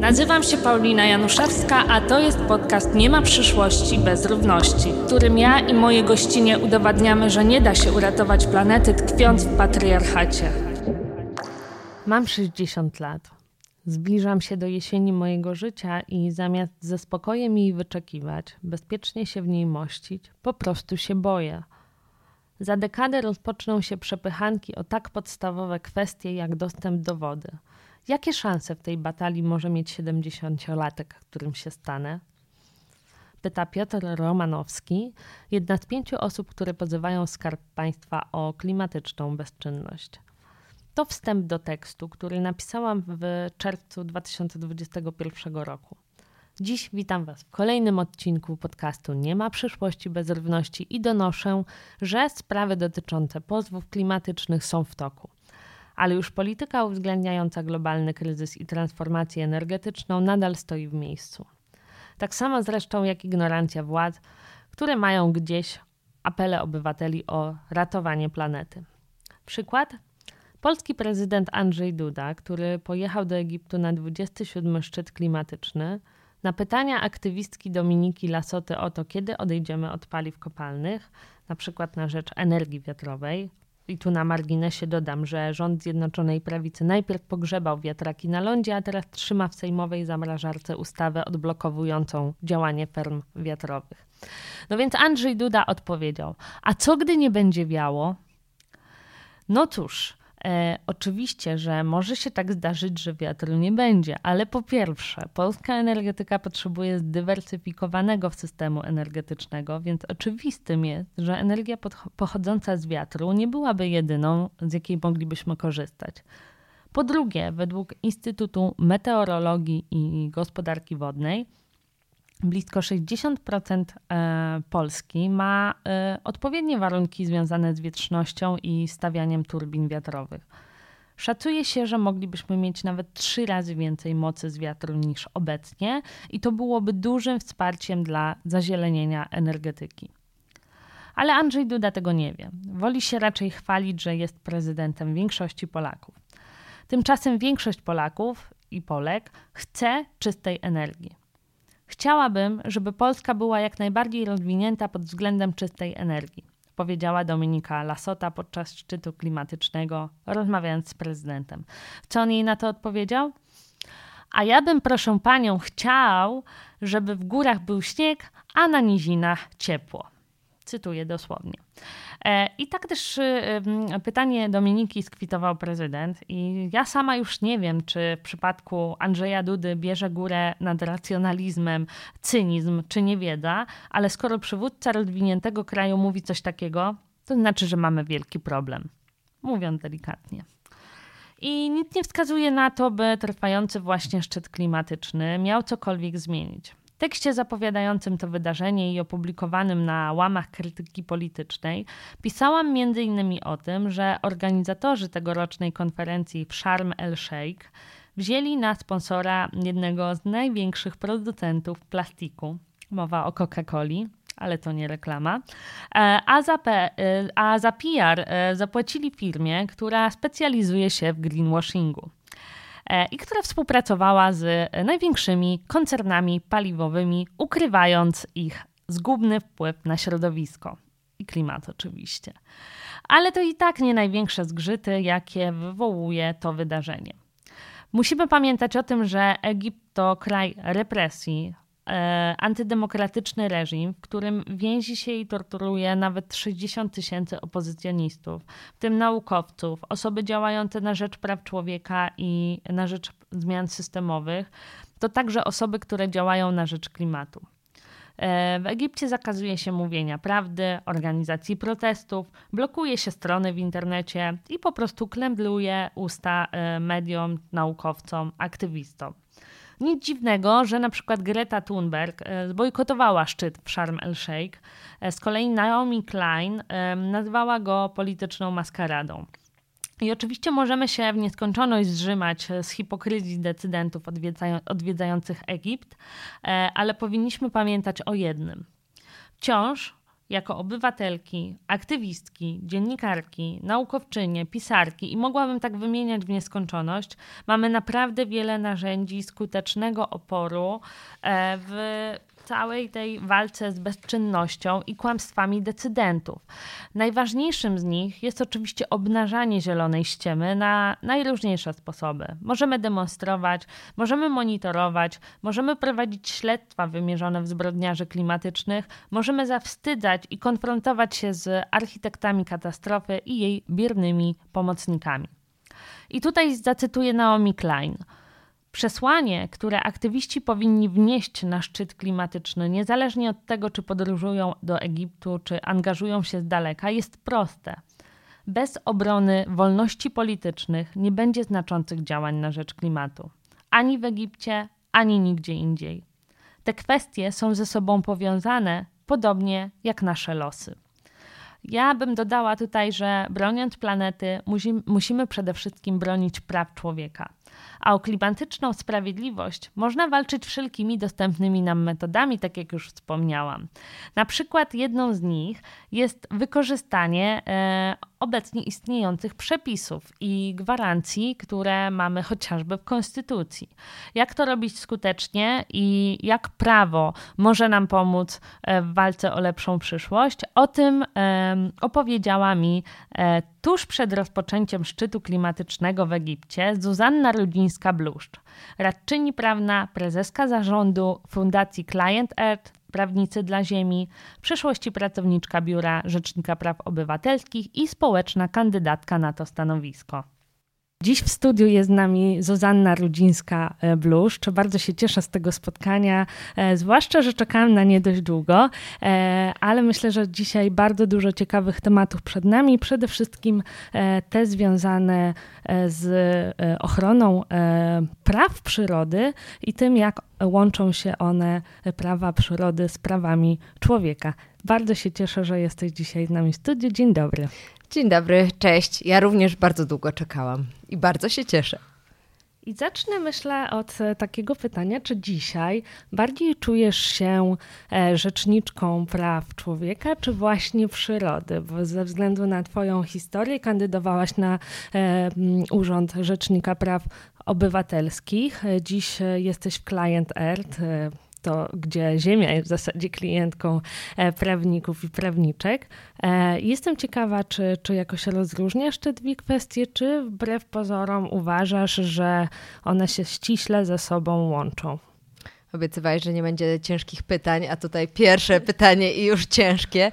Nazywam się Paulina Januszewska, a to jest podcast Nie ma przyszłości bez równości, w którym ja i moje gościnie udowadniamy, że nie da się uratować planety tkwiąc w patriarchacie. Mam 60 lat. Zbliżam się do jesieni mojego życia i zamiast ze spokojem jej wyczekiwać, bezpiecznie się w niej mościć, po prostu się boję. Za dekadę rozpoczną się przepychanki o tak podstawowe kwestie jak dostęp do wody – Jakie szanse w tej batalii może mieć 70-latek, którym się stanę? Pyta Piotr Romanowski, jedna z pięciu osób, które pozywają Skarb Państwa o klimatyczną bezczynność. To wstęp do tekstu, który napisałam w czerwcu 2021 roku. Dziś witam Was w kolejnym odcinku podcastu Nie ma przyszłości bez równości i donoszę, że sprawy dotyczące pozwów klimatycznych są w toku ale już polityka uwzględniająca globalny kryzys i transformację energetyczną nadal stoi w miejscu. Tak samo zresztą jak ignorancja władz, które mają gdzieś apele obywateli o ratowanie planety. Przykład? Polski prezydent Andrzej Duda, który pojechał do Egiptu na 27 szczyt klimatyczny, na pytania aktywistki Dominiki Lasoty o to, kiedy odejdziemy od paliw kopalnych, na przykład na rzecz energii wiatrowej, i tu na marginesie dodam, że rząd Zjednoczonej Prawicy najpierw pogrzebał wiatraki na lądzie, a teraz trzyma w sejmowej zamrażarce ustawę odblokowującą działanie ferm wiatrowych. No więc Andrzej Duda odpowiedział: A co gdy nie będzie wiało? No cóż, E, oczywiście, że może się tak zdarzyć, że wiatru nie będzie, ale po pierwsze, polska energetyka potrzebuje zdywersyfikowanego systemu energetycznego, więc oczywistym jest, że energia pochodząca z wiatru nie byłaby jedyną, z jakiej moglibyśmy korzystać. Po drugie, według Instytutu Meteorologii i Gospodarki Wodnej, blisko 60% e, Polski ma e, odpowiednie warunki związane z wietrznością i stawianiem turbin wiatrowych. Szacuje się, że moglibyśmy mieć nawet trzy razy więcej mocy z wiatru niż obecnie, i to byłoby dużym wsparciem dla zazielenienia energetyki. Ale Andrzej Duda tego nie wie. Woli się raczej chwalić, że jest prezydentem większości Polaków. Tymczasem większość Polaków i Polek chce czystej energii. Chciałabym, żeby Polska była jak najbardziej rozwinięta pod względem czystej energii, powiedziała Dominika Lasota podczas szczytu klimatycznego, rozmawiając z prezydentem. Co on jej na to odpowiedział? A ja bym, proszę panią, chciał, żeby w górach był śnieg, a na nizinach ciepło. Cytuję dosłownie. E, I tak też y, pytanie Dominiki skwitował prezydent. I ja sama już nie wiem, czy w przypadku Andrzeja Dudy bierze górę nad racjonalizmem cynizm czy niewiedza, ale skoro przywódca rozwiniętego kraju mówi coś takiego, to znaczy, że mamy wielki problem. Mówiąc delikatnie. I nic nie wskazuje na to, by trwający właśnie szczyt klimatyczny miał cokolwiek zmienić tekście zapowiadającym to wydarzenie i opublikowanym na łamach krytyki politycznej pisałam m.in. o tym, że organizatorzy tegorocznej konferencji w Sharm el-Sheikh wzięli na sponsora jednego z największych producentów plastiku. Mowa o Coca-Coli, ale to nie reklama. E, a za, e, a za PR e, zapłacili firmie, która specjalizuje się w greenwashingu. E, i która współpracowała z największymi koncernami paliwowymi, ukrywając ich zgubny wpływ na środowisko i klimat oczywiście. Ale to i tak nie największe zgrzyty, jakie wywołuje to wydarzenie. Musimy pamiętać o tym, że Egipt to kraj represji, E, antydemokratyczny reżim, w którym więzi się i torturuje nawet 60 tysięcy opozycjonistów, w tym naukowców, osoby działające na rzecz praw człowieka i na rzecz zmian systemowych, to także osoby, które działają na rzecz klimatu. E, w Egipcie zakazuje się mówienia prawdy, organizacji protestów, blokuje się strony w internecie i po prostu klembluje usta e, mediom, naukowcom, aktywistom. Nic dziwnego, że na przykład Greta Thunberg e, zbojkotowała szczyt w Sharm el-Sheikh. E, z kolei Naomi Klein e, nazwała go polityczną maskaradą. I oczywiście możemy się w nieskończoność zrzymać z hipokryzji decydentów odwiedzających Egipt, ale powinniśmy pamiętać o jednym. Wciąż jako obywatelki, aktywistki, dziennikarki, naukowczynie, pisarki i mogłabym tak wymieniać w nieskończoność, mamy naprawdę wiele narzędzi skutecznego oporu e, w całej tej walce z bezczynnością i kłamstwami decydentów. Najważniejszym z nich jest oczywiście obnażanie zielonej ściemy na najróżniejsze sposoby. Możemy demonstrować, możemy monitorować, możemy prowadzić śledztwa wymierzone w zbrodniarzy klimatycznych, możemy zawstydzać i konfrontować się z architektami katastrofy i jej biernymi pomocnikami. I tutaj zacytuję Naomi Klein – Przesłanie, które aktywiści powinni wnieść na szczyt klimatyczny, niezależnie od tego, czy podróżują do Egiptu, czy angażują się z daleka, jest proste. Bez obrony wolności politycznych nie będzie znaczących działań na rzecz klimatu. Ani w Egipcie, ani nigdzie indziej. Te kwestie są ze sobą powiązane, podobnie jak nasze losy. Ja bym dodała tutaj, że broniąc planety, musimy przede wszystkim bronić praw człowieka a o klimatyczną sprawiedliwość można walczyć wszelkimi dostępnymi nam metodami, tak jak już wspomniałam. Na przykład jedną z nich jest wykorzystanie e, obecnie istniejących przepisów i gwarancji, które mamy chociażby w Konstytucji. Jak to robić skutecznie i jak prawo może nam pomóc e, w walce o lepszą przyszłość? O tym opowiedziała mi e, tuż przed rozpoczęciem szczytu klimatycznego w Egipcie Zuzanna Rudzińska-Bluszcz, radczyni prawna, prezeska zarządu Fundacji Client Earth prawnicy dla ziemi, w przeszłości pracowniczka Biura Rzecznika Praw Obywatelskich i społeczna kandydatka na to stanowisko. Dziś w studiu jest z nami Zuzanna Rudzińska-Bluszcz. Bardzo się cieszę z tego spotkania, e, zwłaszcza, że czekałam na nie dość długo, e, ale myślę, że dzisiaj bardzo dużo ciekawych tematów przed nami. Przede wszystkim e, te związane z ochroną praw przyrody i tym, jak łączą się one, prawa przyrody, z prawami człowieka. Bardzo się cieszę, że jesteś dzisiaj z nami w studiu. Dzień dobry. Dzień dobry, cześć. Ja również bardzo długo czekałam i bardzo się cieszę. I zacznę, myślę, od e, takiego pytania, czy dzisiaj bardziej czujesz się e, rzeczniczką praw człowieka, czy właśnie przyrody? Bo ze względu na Twoją historię kandydowałaś na e, Urząd Rzecznika Praw Obywatelskich. Dziś jesteś w Client Earth gdzie Ziemia jest w zasadzie klientką e, prawników i prawniczek. E, jestem ciekawa, czy, czy jakoś rozróżniasz te dwie kwestie, czy wbrew pozorom uważasz, że one się ściśle ze sobą łączą? Obiecywałeś, że nie będzie ciężkich pytań, a tutaj pierwsze pytanie i już ciężkie.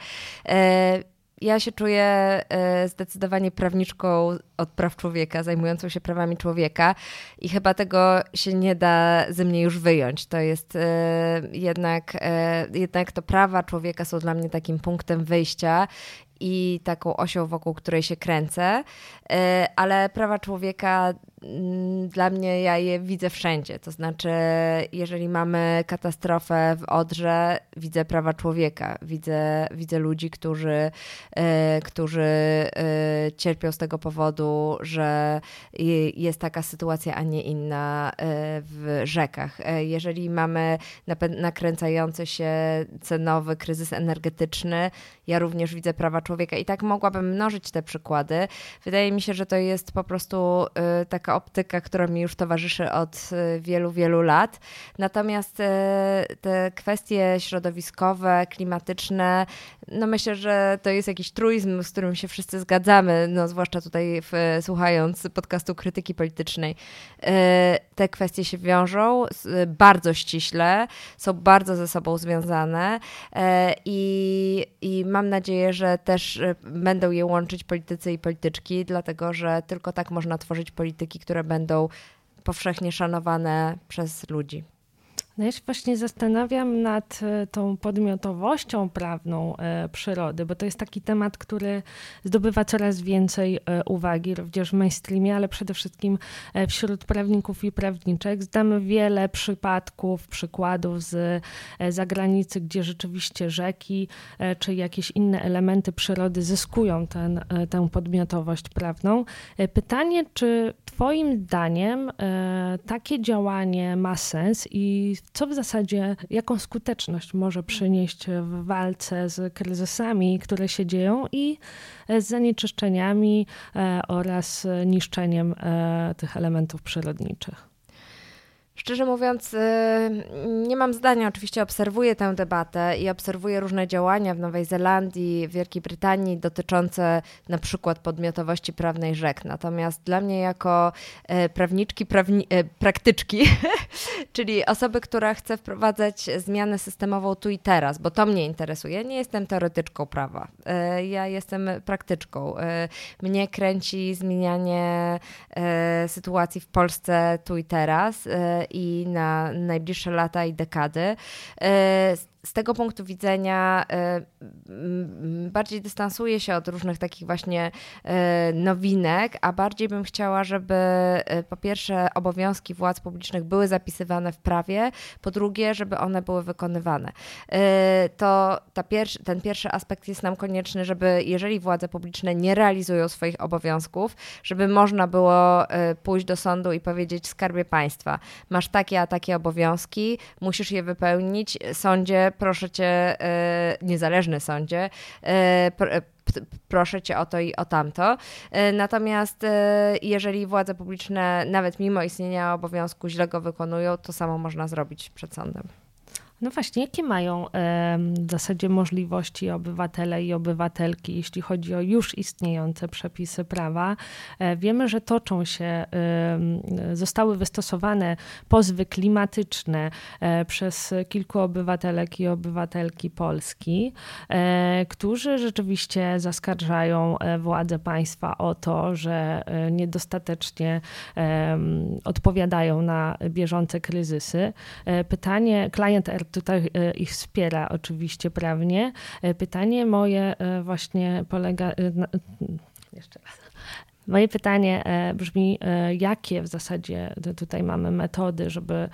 Ja się czuję e, zdecydowanie prawniczką od praw człowieka, zajmującą się prawami człowieka i chyba tego się nie da ze mnie już wyjąć. To jest e, jednak, e, jednak to prawa człowieka są dla mnie takim punktem wyjścia i taką osią, wokół której się kręcę, ale prawa człowieka dla mnie ja je widzę wszędzie. To znaczy, jeżeli mamy katastrofę w Odrze, widzę prawa człowieka, widzę, widzę ludzi, którzy, e, którzy e, cierpią z tego powodu, że jest taka sytuacja, a nie inna e, w rzekach. Jeżeli mamy nakręcający się cenowy kryzys energetyczny, ja również widzę prawa człowieka i tak mogłabym mnożyć te przykłady. Wydaje mi się, że to jest po prostu taka optyka, która mi już towarzyszy od y, wielu, wielu lat. Natomiast y, te kwestie środowiskowe, klimatyczne, no myślę, że to jest jakiś truizm, z którym się wszyscy zgadzamy, no zwłaszcza tutaj w, słuchając podcastu krytyki politycznej. Y, te kwestie się wiążą bardzo ściśle, są bardzo ze sobą związane i, i mam nadzieję, że też będą je łączyć politycy i polityczki, dlatego że tylko tak można tworzyć polityki, które będą powszechnie szanowane przez ludzi. No ja się właśnie zastanawiam nad e, tą podmiotowością prawną e, przyrody, bo to jest taki temat, który zdobywa coraz więcej e, uwagi, również w mainstreamie, ale przede wszystkim wśród prawników i prawniczek. Znamy wiele przypadków, przykładów z zagranicy, gdzie rzeczywiście rzeki czy jakieś inne elementy przyrody zyskują ten, tę podmiotowość prawną. Pytanie, czy Twoim zdaniem takie działanie ma sens i co w zasadzie, jaką skuteczność może przynieść w walce z kryzysami, które się dzieją i z zanieczyszczeniami e, oraz niszczeniem e, tych elementów przyrodniczych? Szczerze mówiąc, y, nie mam zdania. Oczywiście obserwuję tę debatę i obserwuję różne działania w Nowej Zelandii, w Wielkiej Brytanii dotyczące na przykład podmiotowości prawnej rzek. Natomiast dla mnie, jako e, prawniczki, prawni e, praktyczki, czyli osoby, która chce wprowadzać zmianę systemową tu i teraz, bo to mnie interesuje, nie jestem teoretyczką prawa. E, ja jestem praktyczką. Mnie kręci zmienianie sytuacji w Polsce tu i teraz i na najbliższe lata i dekady. E, z tego punktu widzenia e, bardziej dystansuję się od różnych takich właśnie e, nowinek, a bardziej bym chciała, żeby po pierwsze obowiązki władz publicznych były zapisywane w prawie, po drugie, żeby one były wykonywane. To ten pierwszy aspekt jest nam konieczny, żeby jeżeli władze publiczne nie realizują swoich obowiązków, żeby można było pójść do sądu i powiedzieć skarbie państwa, masz takie a takie obowiązki, musisz je wypełnić. Sądzie, proszę cię, e, niezależny sądzie, e, proszę cię o to i o tamto. E, natomiast jeżeli władze publiczne, nawet mimo istnienia obowiązku, źle go wykonują, to samo można zrobić przed sądem. No właśnie, jakie mają w zasadzie możliwości obywatele i obywatelki, jeśli chodzi o już istniejące przepisy prawa? E, wiemy, że toczą się, zostały wystosowane pozwy klimatyczne e, przez kilku obywatelek i obywatelki Polski, e, którzy rzeczywiście zaskarżają władze państwa o to, że niedostatecznie odpowiadają na bieżące kryzysy. Pytanie, klient tutaj e, ich wspiera oczywiście prawnie. E, pytanie moje e, właśnie polega. Jeszcze raz. Moje pytanie brzmi, jakie w zasadzie tutaj mamy metody, żeby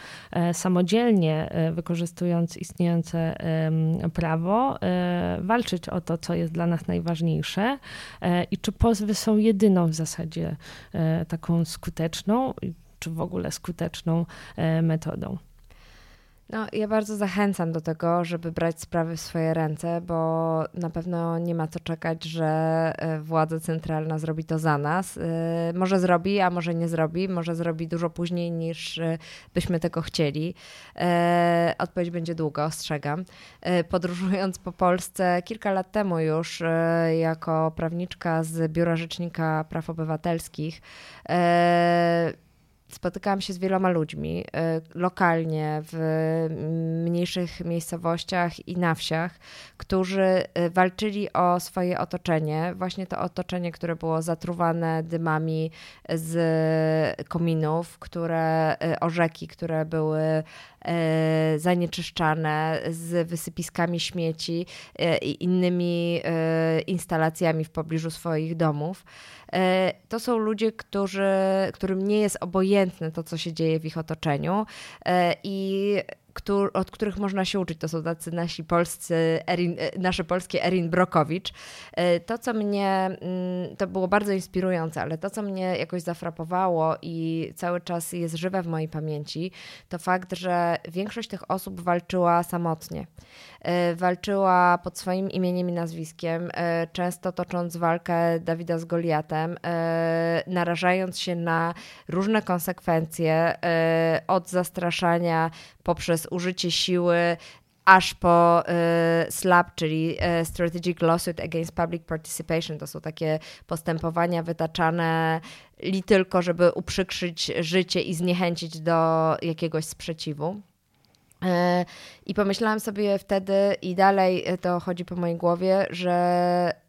samodzielnie, wykorzystując istniejące prawo, walczyć o to, co jest dla nas najważniejsze i czy pozwy są jedyną w zasadzie taką skuteczną, czy w ogóle skuteczną metodą? No, ja bardzo zachęcam do tego, żeby brać sprawy w swoje ręce, bo na pewno nie ma co czekać, że e, władza centralna zrobi to za nas. E, może zrobi, a może nie zrobi, może zrobi dużo później niż e, byśmy tego chcieli. Odpowiedź będzie długa, ostrzegam. Podróżując po Polsce kilka lat temu już jako prawniczka z Biura Rzecznika Praw Obywatelskich, spotykałam się z wieloma ludźmi y, lokalnie, w mniejszych miejscowościach i na wsiach, którzy y, walczyli o swoje otoczenie, właśnie to otoczenie, które było zatruwane dymami z kominów, które, y, o rzeki, które były zanieczyszczane z wysypiskami śmieci i innymi instalacjami w pobliżu swoich domów. E, to są ludzie, którzy, którym nie jest obojętne to, co się dzieje w ich otoczeniu. E, od których można się uczyć. To są tacy nasi polscy, Erin, e, nasze polskie Erin Brokowicz. To, co mnie, mm, to było bardzo inspirujące, ale to, co mnie jakoś zafrapowało i cały czas jest żywe w mojej pamięci, to fakt, że większość tych osób walczyła samotnie. E, walczyła pod swoim imieniem i nazwiskiem, e, często tocząc walkę Dawida z Goliatem, e, narażając się na różne konsekwencje, od zastraszania poprzez użycie siły, aż po y, SLAP, czyli y, Strategic Lawsuit Against Public Participation. To są takie postępowania wytaczane li tylko, żeby uprzykrzyć życie i zniechęcić do jakiegoś sprzeciwu. E, I pomyślałam sobie wtedy, i dalej to chodzi po mojej głowie, że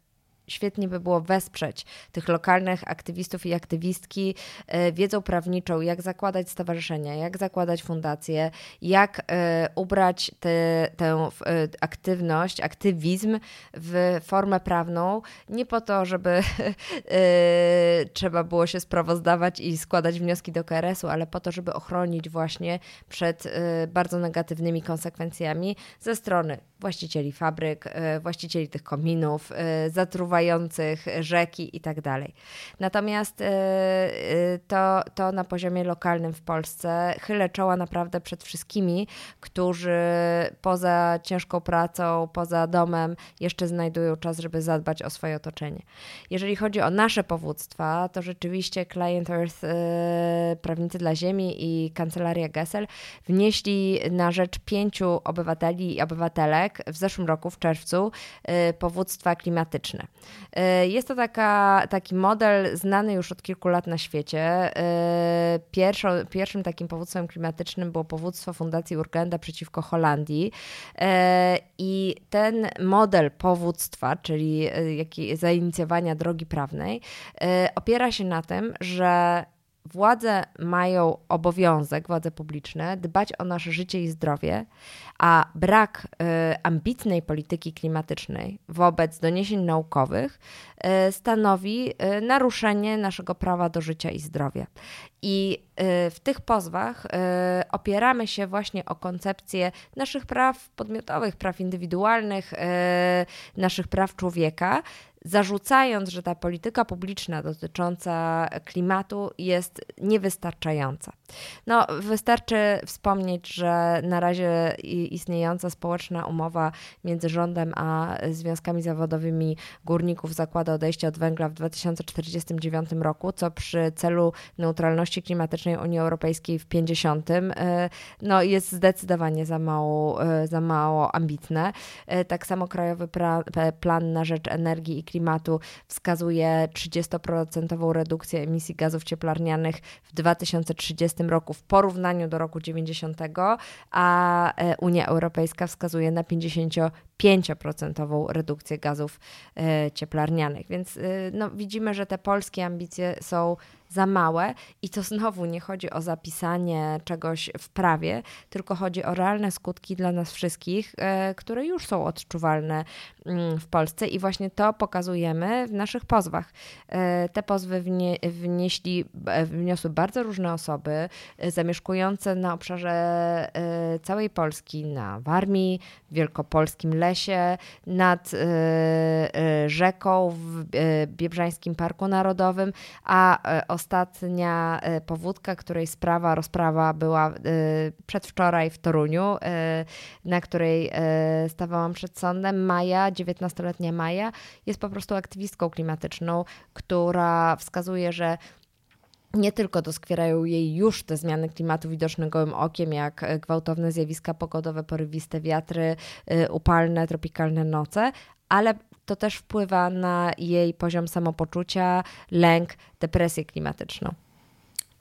świetnie by było wesprzeć tych lokalnych aktywistów i aktywistki e, wiedzą prawniczą, jak zakładać stowarzyszenia, jak zakładać fundacje, jak e, ubrać te, tę e, aktywność, aktywizm w formę prawną, nie po to, żeby trzeba było się sprawozdawać i składać wnioski do KRS-u, ale po to, żeby ochronić właśnie przed bardzo negatywnymi konsekwencjami ze strony właścicieli fabryk, właścicieli tych kominów, zatruwających pływających, rzeki i tak. Natomiast to, to na poziomie lokalnym w Polsce chylę czoła naprawdę przed wszystkimi, którzy poza ciężką pracą, poza domem jeszcze znajdują czas, żeby zadbać o swoje otoczenie. Jeżeli chodzi o nasze powództwa, to rzeczywiście Client Earth, prawnicy dla ziemi i kancelaria Gessel wnieśli na rzecz pięciu obywateli i obywatelek w zeszłym roku, w czerwcu, powództwa klimatyczne. Y, jest to taka, taki model znany już od kilku lat na świecie. Y, pierwszą, pierwszym takim powództwem klimatycznym było powództwo Fundacji Urgenda przeciwko Holandii. I ten model powództwa, czyli zainicjowania drogi prawnej, opiera się na tym, że władze mają obowiązek, władze publiczne, dbać o nasze życie i zdrowie, a brak y, ambitnej polityki klimatycznej wobec doniesień naukowych y, stanowi y, naruszenie naszego prawa do życia i zdrowia. I w tych pozwach opieramy się właśnie o koncepcję naszych praw podmiotowych, praw indywidualnych, naszych praw człowieka, zarzucając, że ta polityka publiczna dotycząca klimatu jest niewystarczająca. No, wystarczy wspomnieć, że na razie istniejąca społeczna umowa między rządem a związkami zawodowymi górników zakłada odejście od węgla w 2049 roku, co przy celu neutralności klimatycznej Unii Europejskiej w 50 e, no, jest zdecydowanie za mało, e, za mało ambitne. E, tak samo Krajowy Plan na rzecz Energii i Klimatu wskazuje 30% redukcję emisji gazów cieplarnianych w 2030 roku w porównaniu do roku 90, a e, Unia Europejska wskazuje na 55% redukcję gazów e, cieplarnianych. Więc e, no, widzimy, że te polskie ambicje są za małe i to znowu nie chodzi o zapisanie czegoś w prawie, tylko chodzi o realne skutki dla nas wszystkich, e, które już są odczuwalne mm, w Polsce i właśnie to pokazujemy w naszych pozwach. Te pozwy wnie, wnieśli, wniosły bardzo różne osoby zamieszkujące na obszarze całej Polski, na Warmii, Wielkopolskim Lesie, nad rzeką w Biebrzańskim Parku Narodowym, a ostatnia powódka, której sprawa, rozprawa była przedwczoraj w Toruniu, na której stawałam przed sądem. Maja, 19-letnia Maja, jest po prostu aktywistką klimatyczną, która wskazuje, że nie tylko doskwierają jej już te zmiany klimatu widoczne gołym okiem, jak gwałtowne zjawiska pogodowe, porywiste wiatry, upalne, tropikalne noce, ale to też wpływa na jej poziom samopoczucia, lęk, depresję klimatyczną.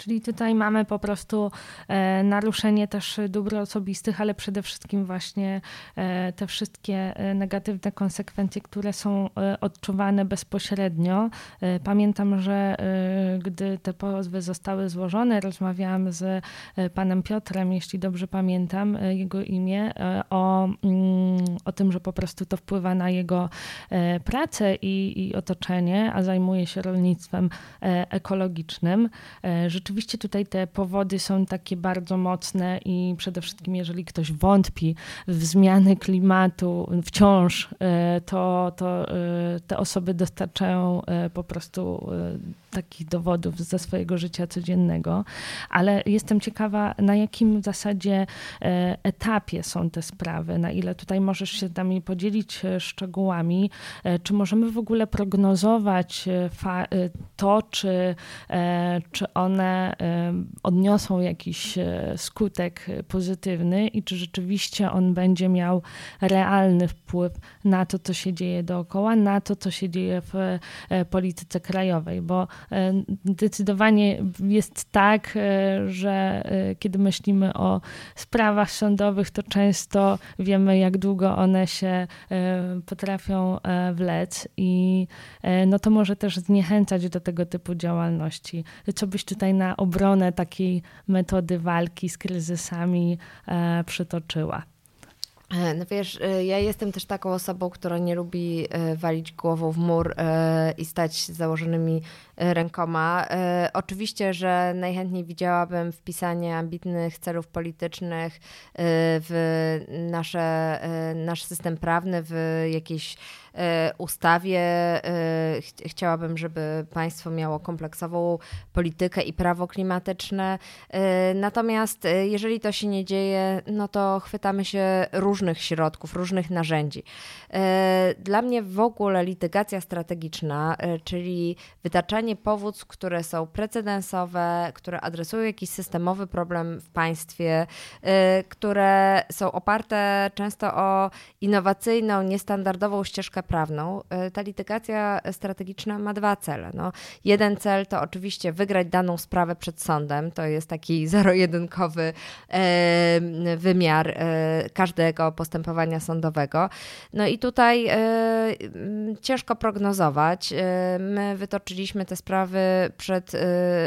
Czyli tutaj mamy po prostu e, naruszenie też dóbr osobistych, ale przede wszystkim właśnie e, te wszystkie e, negatywne konsekwencje, które są odczuwane bezpośrednio. Pamiętam, że gdy te pozwy zostały złożone, rozmawiałam z panem Piotrem, jeśli dobrze pamiętam jego imię, o, mm, o tym, że po prostu to wpływa na jego pracę i, i otoczenie, a zajmuje się rolnictwem ekologicznym. Rzeczywiście rzeczywiście tutaj te powody są takie bardzo mocne i przede wszystkim, jeżeli ktoś wątpi w zmiany klimatu wciąż, e, to, to e, te osoby dostarczają e, po prostu takich dowodów ze swojego życia codziennego, ale jestem ciekawa, na jakim w zasadzie etapie są te sprawy, na ile tutaj możesz się z nami podzielić szczegółami, czy możemy w ogóle prognozować to, czy, czy one odniosą jakiś e, skutek pozytywny i czy rzeczywiście on będzie miał realny wpływ na to, co się dzieje dookoła, na to, co się dzieje w e, polityce krajowej, bo e, zdecydowanie jest tak, że kiedy myślimy o sprawach sądowych, to często wiemy, jak długo one się potrafią wlec i no to może też zniechęcać do tego typu działalności. Co byś tutaj na obronę takiej metody walki z kryzysami e, przytoczyła? E, no wiesz, e, ja jestem też taką osobą, która nie lubi walić głową w mur i stać z założonymi rękoma. Oczywiście, że najchętniej widziałabym wpisanie ambitnych celów politycznych w nasze, nasz system prawny, w jakieś ustawie. Chciałabym, żeby państwo miało kompleksową politykę i prawo klimatyczne. Natomiast jeżeli to się nie dzieje, no to chwytamy się różnych środków, różnych narzędzi. Dla mnie w ogóle litygacja strategiczna, czyli wytaczanie powództw, które są precedensowe, które adresują jakiś systemowy problem w państwie, które są oparte często o innowacyjną, niestandardową ścieżkę prawną. Y, ta litygacja strategiczna ma dwa cele. No, jeden cel to oczywiście wygrać daną sprawę przed sądem, to jest taki zero-jedynkowy wymiar każdego postępowania sądowego. No i tutaj ciężko prognozować. My wytoczyliśmy te sprawy przed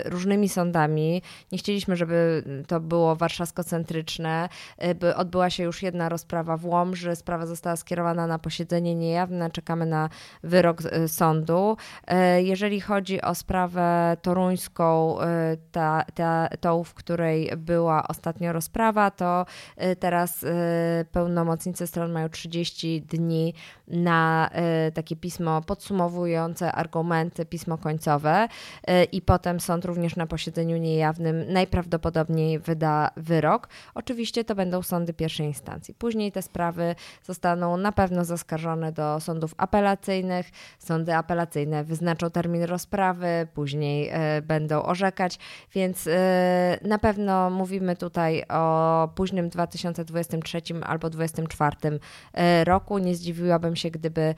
różnymi sądami. Nie chcieliśmy, żeby to było warszawsko-centryczne. By odbyła się już jedna rozprawa w Łomży, sprawa została skierowana na posiedzenie niejawne, czekamy na wyrok y, sądu. Y, jeżeli chodzi o sprawę toruńską, ta, ta, tą, w której była ostatnio rozprawa, to teraz pełnomocnicy stron mają 30 dni na takie pismo podsumowujące argumenty, pismo końcowe i potem sąd również na posiedzeniu niejawnym najprawdopodobniej wyda wyrok. Oczywiście to będą sądy pierwszej instancji. Później te sprawy zostaną na pewno zaskarżone do sądów apelacyjnych. Sądy apelacyjne wyznaczą termin rozprawy, później y, będą orzekać, więc y, na pewno mówimy tutaj o późnym 2023 albo 2024 e, roku. Nie zdziwiłabym się, gdyby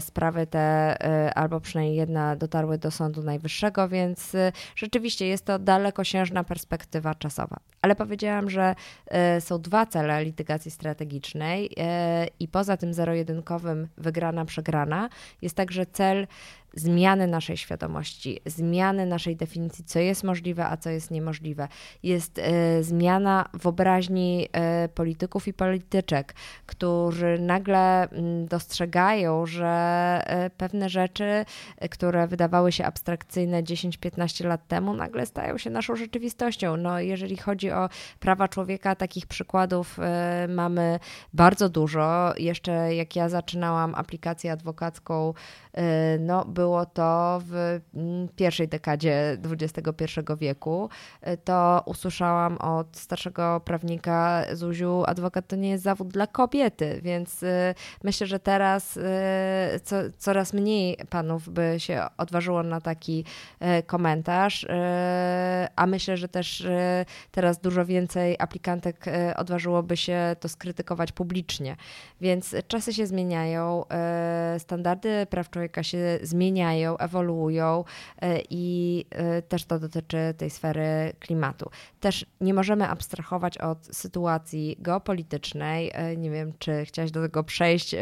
sprawy te, albo przynajmniej jedna, dotarły do Sądu Najwyższego, więc rzeczywiście jest to dalekosiężna perspektywa czasowa. Ale powiedziałam, że e, są dwa cele litygacji strategicznej e, i poza tym zero-jedynkowym wygrana, przegrana. Jest także cel zmiany naszej świadomości, zmiany naszej definicji, co jest możliwe, a co jest niemożliwe. Jest e, zmiana wyobraźni e, polityków i polityczek, którzy nagle mm, dostrzegają, że e, pewne rzeczy, które wydawały się abstrakcyjne 10-15 lat temu, nagle stają się naszą rzeczywistością. No, jeżeli chodzi o prawa człowieka, takich przykładów mamy bardzo dużo. Jeszcze jak ja zaczynałam aplikację adwokacką, no, był było to w mm, pierwszej dekadzie XXI wieku, to usłyszałam od starszego prawnika Zuziu, adwokat to nie jest zawód dla kobiety, więc y, myślę, że teraz y, co, coraz mniej panów by się odważyło na taki komentarz, a myślę, że też teraz dużo więcej aplikantek odważyłoby się to skrytykować publicznie. Więc czasy się zmieniają, standardy praw człowieka się zmieniają, zmieniają, ewoluują e, i e, też to dotyczy tej sfery klimatu. Też nie możemy abstrahować od sytuacji geopolitycznej. E, nie wiem, czy chciałaś do tego przejść,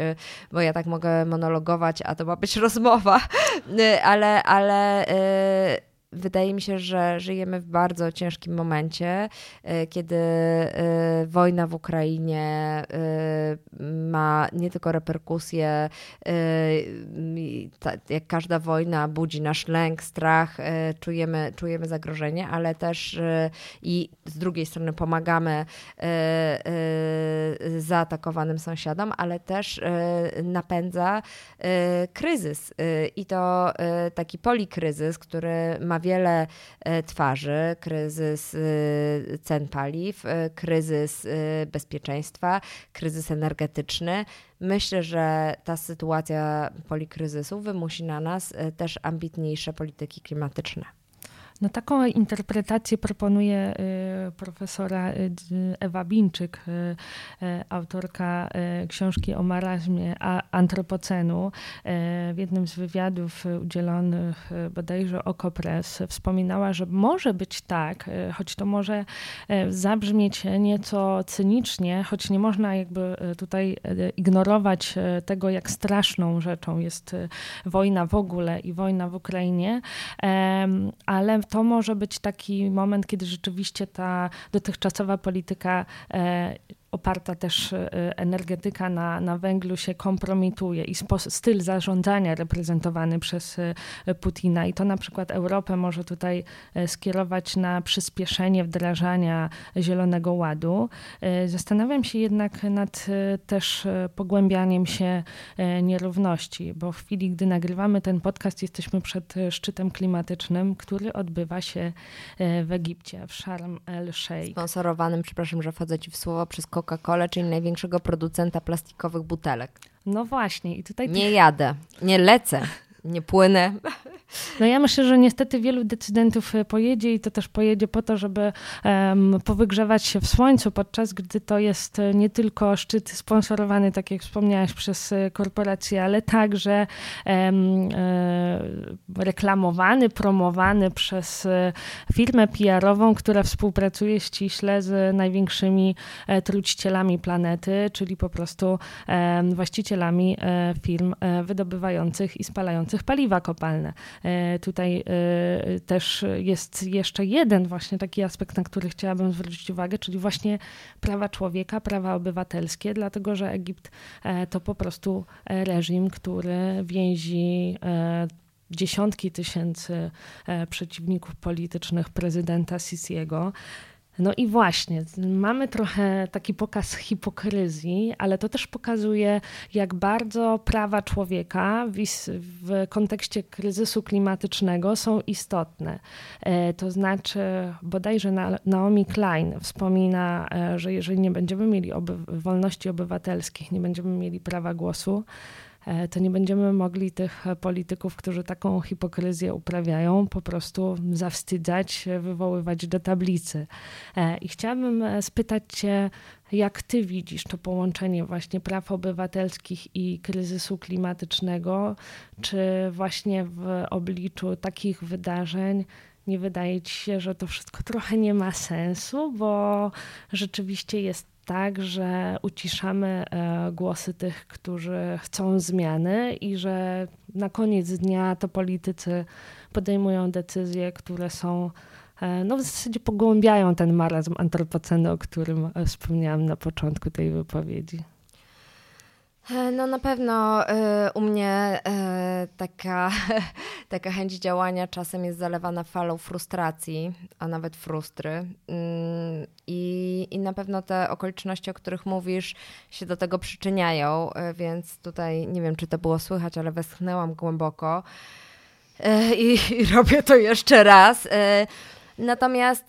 bo ja tak mogę monologować, a to ma być rozmowa, ale, ale wydaje mi się, że żyjemy w bardzo ciężkim momencie, e, kiedy e, wojna w Ukrainie e, ma nie tylko reperkusje, jak każda wojna budzi nasz lęk, strach, czujemy, czujemy zagrożenie, ale też i z drugiej strony pomagamy zaatakowanym sąsiadom, ale też napędza kryzys. I to taki polikryzys, który ma wiele e, twarzy: kryzys e, cen paliw, e, kryzys bezpieczeństwa, kryzys energetyczny. Myślę, że ta sytuacja polikryzysu wymusi na nas też ambitniejsze polityki klimatyczne. No taką interpretację proponuje y, profesora y, Ewa Binczyk, y, autorka książki o marazmie antropocenu. W jednym z wywiadów udzielonych bodajże Okopres wspominała, że może być tak, choć to może zabrzmieć nieco cynicznie, choć nie można jakby tutaj ignorować tego, jak straszną rzeczą jest wojna w ogóle i wojna w Ukrainie, ale to może być taki moment, kiedy rzeczywiście ta dotychczasowa polityka e, oparta też energetyka na, na węglu się kompromituje i styl zarządzania reprezentowany przez Putina. I to na przykład Europę może tutaj skierować na przyspieszenie wdrażania Zielonego Ładu. Zastanawiam się jednak nad też pogłębianiem się nierówności, bo w chwili, gdy nagrywamy ten podcast, jesteśmy przed szczytem klimatycznym, który odbywa się w Egipcie, w Sharm el-Sheikh. Sponsorowanym, przepraszam, że wchodzę ci w słowo, przez Coca-Colę, czyli największego producenta plastikowych butelek. No właśnie. I tutaj nie jadę, nie lecę, nie płynę. No ja myślę, że niestety wielu decydentów e, pojedzie i to też pojedzie po to, żeby um, powygrzewać się w słońcu, podczas gdy to jest e, nie tylko szczyt sponsorowany, tak jak wspomniałaś, przez e, korporacje, ale także um, reklamowany, promowany przez firmę PR-ową, która współpracuje ściśle z największymi trucicielami planety, czyli po prostu właścicielami firm wydobywających i spalających paliwa kopalne. E, tutaj e, też jest jeszcze jeden właśnie taki aspekt, na który chciałabym zwrócić uwagę, czyli właśnie prawa człowieka, prawa obywatelskie, dlatego że Egipt e, to po prostu reżim, który więzi dziesiątki tysięcy przeciwników politycznych prezydenta Sisiego. No i właśnie, mamy trochę taki pokaz hipokryzji, ale to też pokazuje, jak bardzo prawa człowieka w, w kontekście kryzysu klimatycznego są istotne. E, to znaczy, bodajże Naomi Klein wspomina, e, że jeżeli nie będziemy mieli oby wolności obywatelskich, nie będziemy mieli prawa głosu, to nie będziemy mogli tych polityków, którzy taką hipokryzję uprawiają, po prostu zawstydzać, wywoływać do tablicy. E, I chciałabym e, spytać Cię, jak Ty widzisz to połączenie właśnie praw obywatelskich i kryzysu klimatycznego? Czy właśnie w obliczu takich wydarzeń nie wydaje Ci się, że to wszystko trochę nie ma sensu, bo rzeczywiście jest tak, że uciszamy e, głosy tych, którzy chcą zmiany i że na koniec dnia to politycy podejmują decyzje, które są e, no w zasadzie pogłębiają ten marazm antropoceny, o którym e, wspomniałam na początku tej wypowiedzi. E, no na pewno y, u mnie y, taka, taka chęć działania czasem jest zalewana falą frustracji, a nawet frustry. Y, i, I na pewno te okoliczności, o których mówisz, się do tego przyczyniają, więc tutaj nie wiem, czy to było słychać, ale westchnęłam głęboko i, i robię to jeszcze raz. Natomiast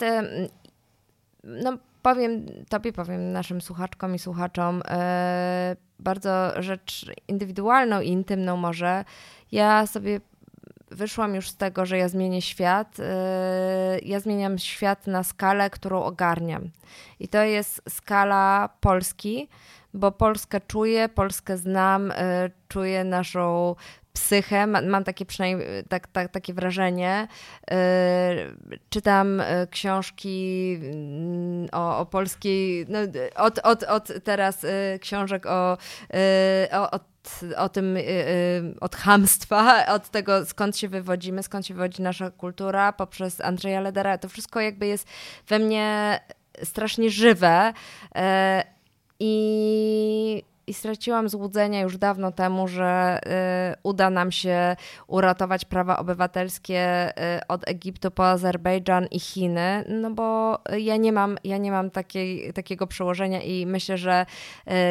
no, powiem tobie, powiem naszym słuchaczkom i słuchaczom e, bardzo rzecz indywidualną i intymną może. Ja sobie wyszłam już z tego, że ja zmienię świat. E, ja zmieniam świat na skalę, którą ogarniam. I to jest skala Polski, bo Polskę czuję, Polskę znam, e, czuję naszą psychę, mam takie przynajmniej tak, tak, takie wrażenie. Yy, czytam y, książki mm, o, o polskiej, no, od, od, od teraz y, książek o, y, o, o o tym, od hamstwa, od tego skąd się wywodzimy, skąd się wywodzi nasza kultura, poprzez Andrzeja Ledera. To wszystko jakby jest we mnie strasznie żywe. I i straciłam złudzenia już dawno temu, że y, uda nam się uratować prawa obywatelskie y, od Egiptu po Azerbejdżan i Chiny, no bo ja nie mam, ja nie mam takiej, takiego przełożenia i myślę, że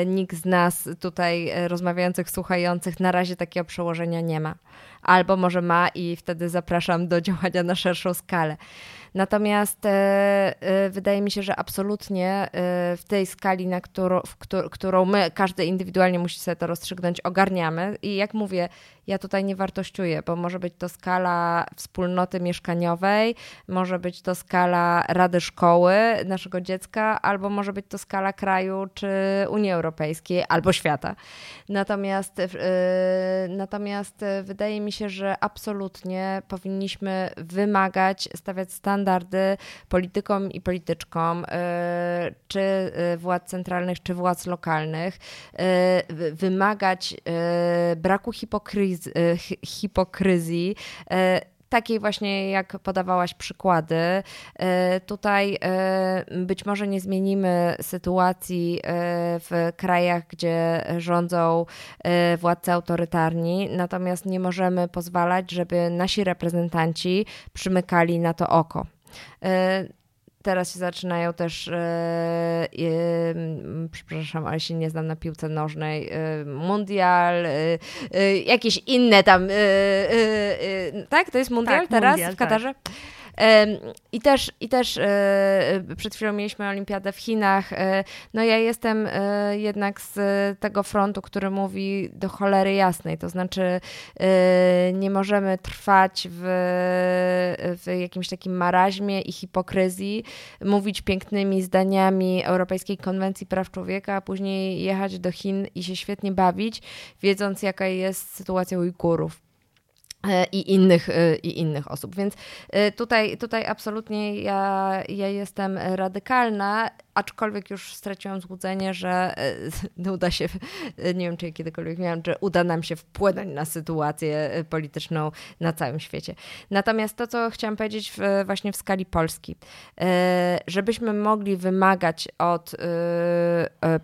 y, nikt z nas tutaj rozmawiających, słuchających na razie takiego przełożenia nie ma. Albo może ma i wtedy zapraszam do działania na szerszą skalę. Natomiast e, e, wydaje mi się, że absolutnie e, w tej skali, na którą, w którą my, każdy indywidualnie musi sobie to rozstrzygnąć, ogarniamy. I jak mówię, ja tutaj nie wartościuję, bo może być to skala wspólnoty mieszkaniowej, może być to skala rady szkoły naszego dziecka, albo może być to skala kraju czy Unii Europejskiej, albo świata. Natomiast, natomiast wydaje mi się, że absolutnie powinniśmy wymagać, stawiać standardy politykom i polityczkom, yy, czy y, władz centralnych, czy władz lokalnych, yy, wymagać braku hipokryzji takiej właśnie jak podawałaś przykłady. Tutaj być może nie zmienimy sytuacji w krajach, gdzie rządzą władcy autorytarni, natomiast nie możemy pozwalać, żeby nasi reprezentanci przymykali na to oko. Teraz się zaczynają też, e, e, przepraszam, ale się nie znam na piłce nożnej, e, mundial, e, e, jakieś inne tam, e, tak? To jest mundial tak, teraz mundial, w Katarze? Tak. I też, i też e, przed chwilą mieliśmy olimpiadę w Chinach. E, no ja jestem e, jednak z tego frontu, który mówi do cholery jasnej, to znaczy nie możemy trwać w, w jakimś takim maraźmie i hipokryzji, mówić pięknymi zdaniami Europejskiej Konwencji Praw Człowieka, a później jechać do Chin i się świetnie bawić, wiedząc jaka jest sytuacja Ujgurów. E, i innych, e, i innych osób. Więc e, tutaj, tutaj absolutnie ja, ja jestem radykalna aczkolwiek już straciłam złudzenie, że e, uda się, nie wiem czy kiedykolwiek miałam, że uda nam się wpłynąć na sytuację e, polityczną na całym świecie. Natomiast to, co chciałam powiedzieć w, właśnie w skali Polski, e, żebyśmy mogli wymagać od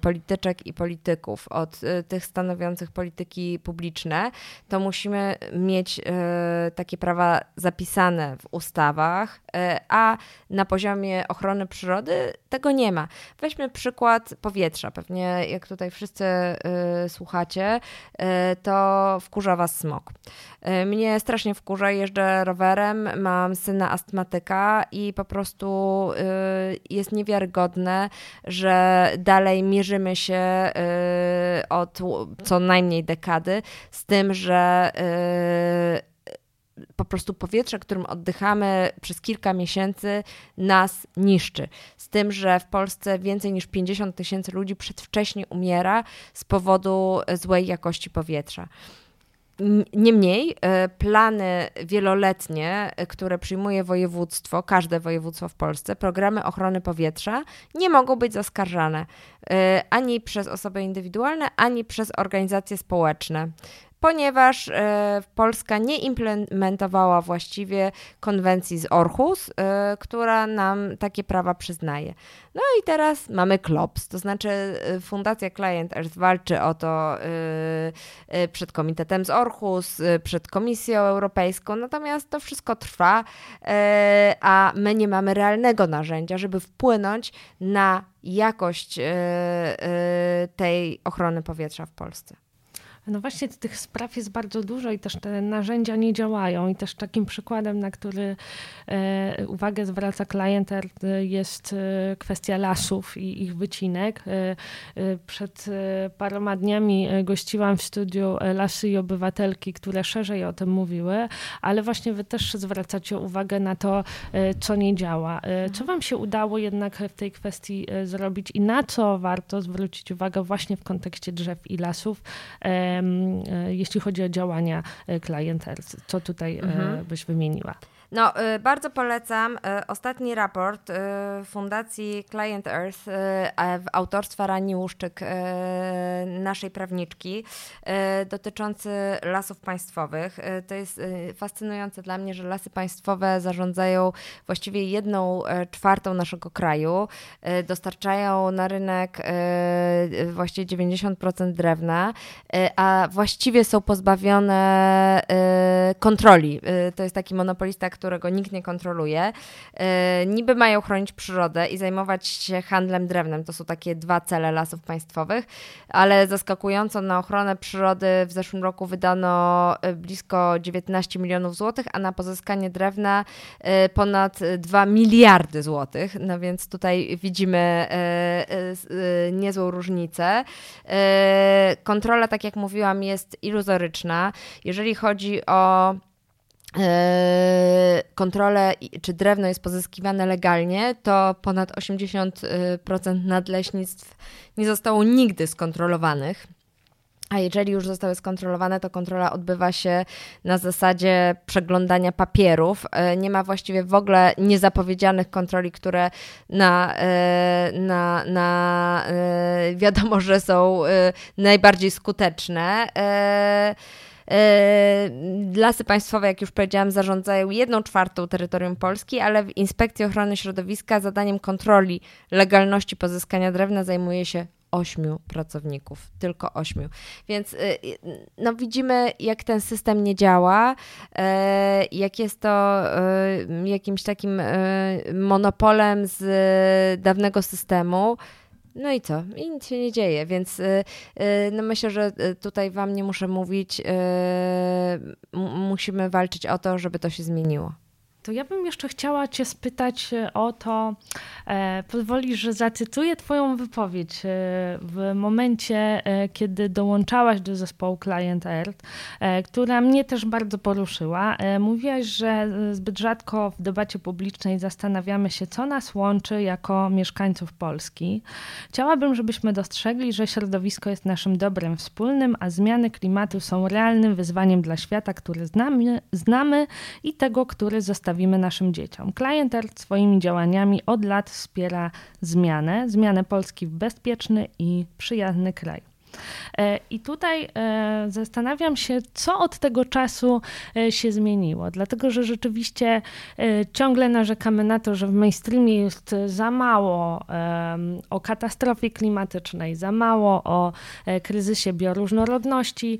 polityczek i polityków, od tych stanowiących polityki publiczne, to musimy mieć takie prawa zapisane w ustawach, a na poziomie ochrony przyrody tego nie ma. Weźmy przykład powietrza. Pewnie jak tutaj wszyscy y, słuchacie, y, to wkurza Was smog. Y, mnie strasznie wkurza, jeżdżę rowerem, mam syna astmatyka i po prostu y, jest niewiarygodne, że dalej mierzymy się y, od co najmniej dekady z tym, że y, po prostu powietrze, którym oddychamy przez kilka miesięcy, nas niszczy. Z tym, że w Polsce więcej niż 50 tysięcy ludzi przedwcześnie umiera z powodu złej jakości powietrza. Niemniej e, plany wieloletnie, e, które przyjmuje województwo, każde województwo w Polsce, programy ochrony powietrza nie mogą być zaskarżane e, ani przez osoby indywidualne, ani przez organizacje społeczne ponieważ e, Polska nie implementowała właściwie konwencji z Orhus, e, która nam takie prawa przyznaje. No i teraz mamy KLOPS, to znaczy e, Fundacja Client Earth walczy o to przed Komitetem z Orhus, przed Komisją Europejską, natomiast to wszystko trwa, a my nie mamy realnego narzędzia, żeby wpłynąć na jakość tej ochrony powietrza w Polsce. No właśnie tych spraw jest bardzo dużo i też te narzędzia nie działają i też takim przykładem, na który e, uwagę zwraca klient jest e, kwestia lasów i ich wycinek. E, przed paroma dniami gościłam w studiu Lasy i Obywatelki, które szerzej o tym mówiły, ale właśnie wy też zwracacie uwagę na to, co nie działa. Co wam się udało jednak w tej kwestii zrobić i na co warto zwrócić uwagę właśnie w kontekście drzew i lasów? E, jeśli chodzi o działania. E, Co tutaj e, mhm. byś wymieniła? No, y, bardzo polecam y, ostatni raport y, Fundacji Client Earth w autorstwa Rani Łuszczyk, naszej prawniczki, dotyczący lasów państwowych. To jest fascynujące dla mnie, że lasy państwowe zarządzają właściwie jedną czwartą naszego kraju, dostarczają na rynek właściwie 90% drewna, a właściwie są pozbawione kontroli. To jest taki monopolista, którego nikt nie kontroluje. E, niby mają chronić przyrodę i zajmować się handlem drewnem. To są takie dwa cele lasów państwowych, ale zaskakująco na ochronę przyrody w zeszłym roku wydano e, blisko 19 milionów złotych, a na pozyskanie drewna e, ponad 2 miliardy złotych. No więc tutaj widzimy niezłą różnicę. Kontrola, tak jak mówiłam, jest iluzoryczna. Jeżeli chodzi o kontrolę, czy drewno jest pozyskiwane legalnie, to ponad 80% nadleśnictw nie zostało nigdy skontrolowanych. A jeżeli już zostały skontrolowane, to kontrola odbywa się na zasadzie przeglądania papierów. Yy, nie ma właściwie w ogóle niezapowiedzianych kontroli, które na, yy, na, na wiadomo, że są najbardziej skuteczne. Lasy państwowe, jak już powiedziałam, zarządzają jedną czwartą terytorium Polski, ale w Inspekcji Ochrony Środowiska zadaniem kontroli legalności pozyskania drewna zajmuje się ośmiu pracowników, tylko ośmiu. Więc y, y, no, widzimy, jak ten system nie działa, jak jest to jakimś takim monopolem z dawnego systemu. No i co? I nic się nie dzieje, więc no myślę, że tutaj Wam nie muszę mówić. Musimy walczyć o to, żeby to się zmieniło. To ja bym jeszcze chciała Cię spytać e, o to, e, pozwolisz, że zacytuję Twoją wypowiedź e, w momencie, e, kiedy dołączałaś do zespołu Client Earth, która mnie też bardzo poruszyła. Mówiłaś, że zbyt rzadko w debacie publicznej zastanawiamy się, co nas łączy jako mieszkańców Polski. Chciałabym, żebyśmy dostrzegli, że środowisko jest naszym dobrem wspólnym, a zmiany klimatu są realnym wyzwaniem dla świata, który znamy, znamy i tego, który zostawimy zostawimy naszym dzieciom. Client Earth swoimi działaniami od lat wspiera zmianę, zmianę Polski w bezpieczny i przyjazny kraj. E, I tutaj e, zastanawiam się, co od tego czasu e, się zmieniło, dlatego że rzeczywiście ciągle narzekamy na to, że w mainstreamie jest za mało o katastrofie klimatycznej, za mało o kryzysie bioróżnorodności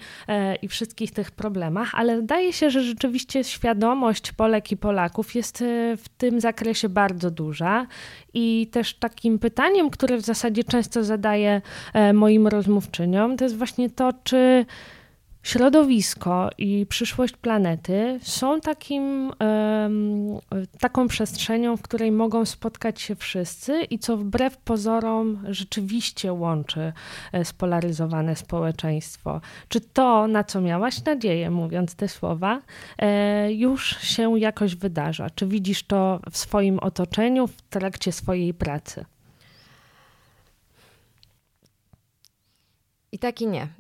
i wszystkich tych problemach, ale wydaje się, że rzeczywiście świadomość Polek i Polaków jest w tym zakresie bardzo duża. I też takim pytaniem, które w zasadzie często zadaję moim rozmówczyniom, to jest właśnie to, czy środowisko i przyszłość planety są takim, taką przestrzenią, w której mogą spotkać się wszyscy i co wbrew pozorom rzeczywiście łączy e, spolaryzowane społeczeństwo. Czy to, na co miałaś nadzieję, mówiąc te słowa, e, już się jakoś wydarza? Czy widzisz to w swoim otoczeniu, w trakcie swojej pracy? I tak i nie.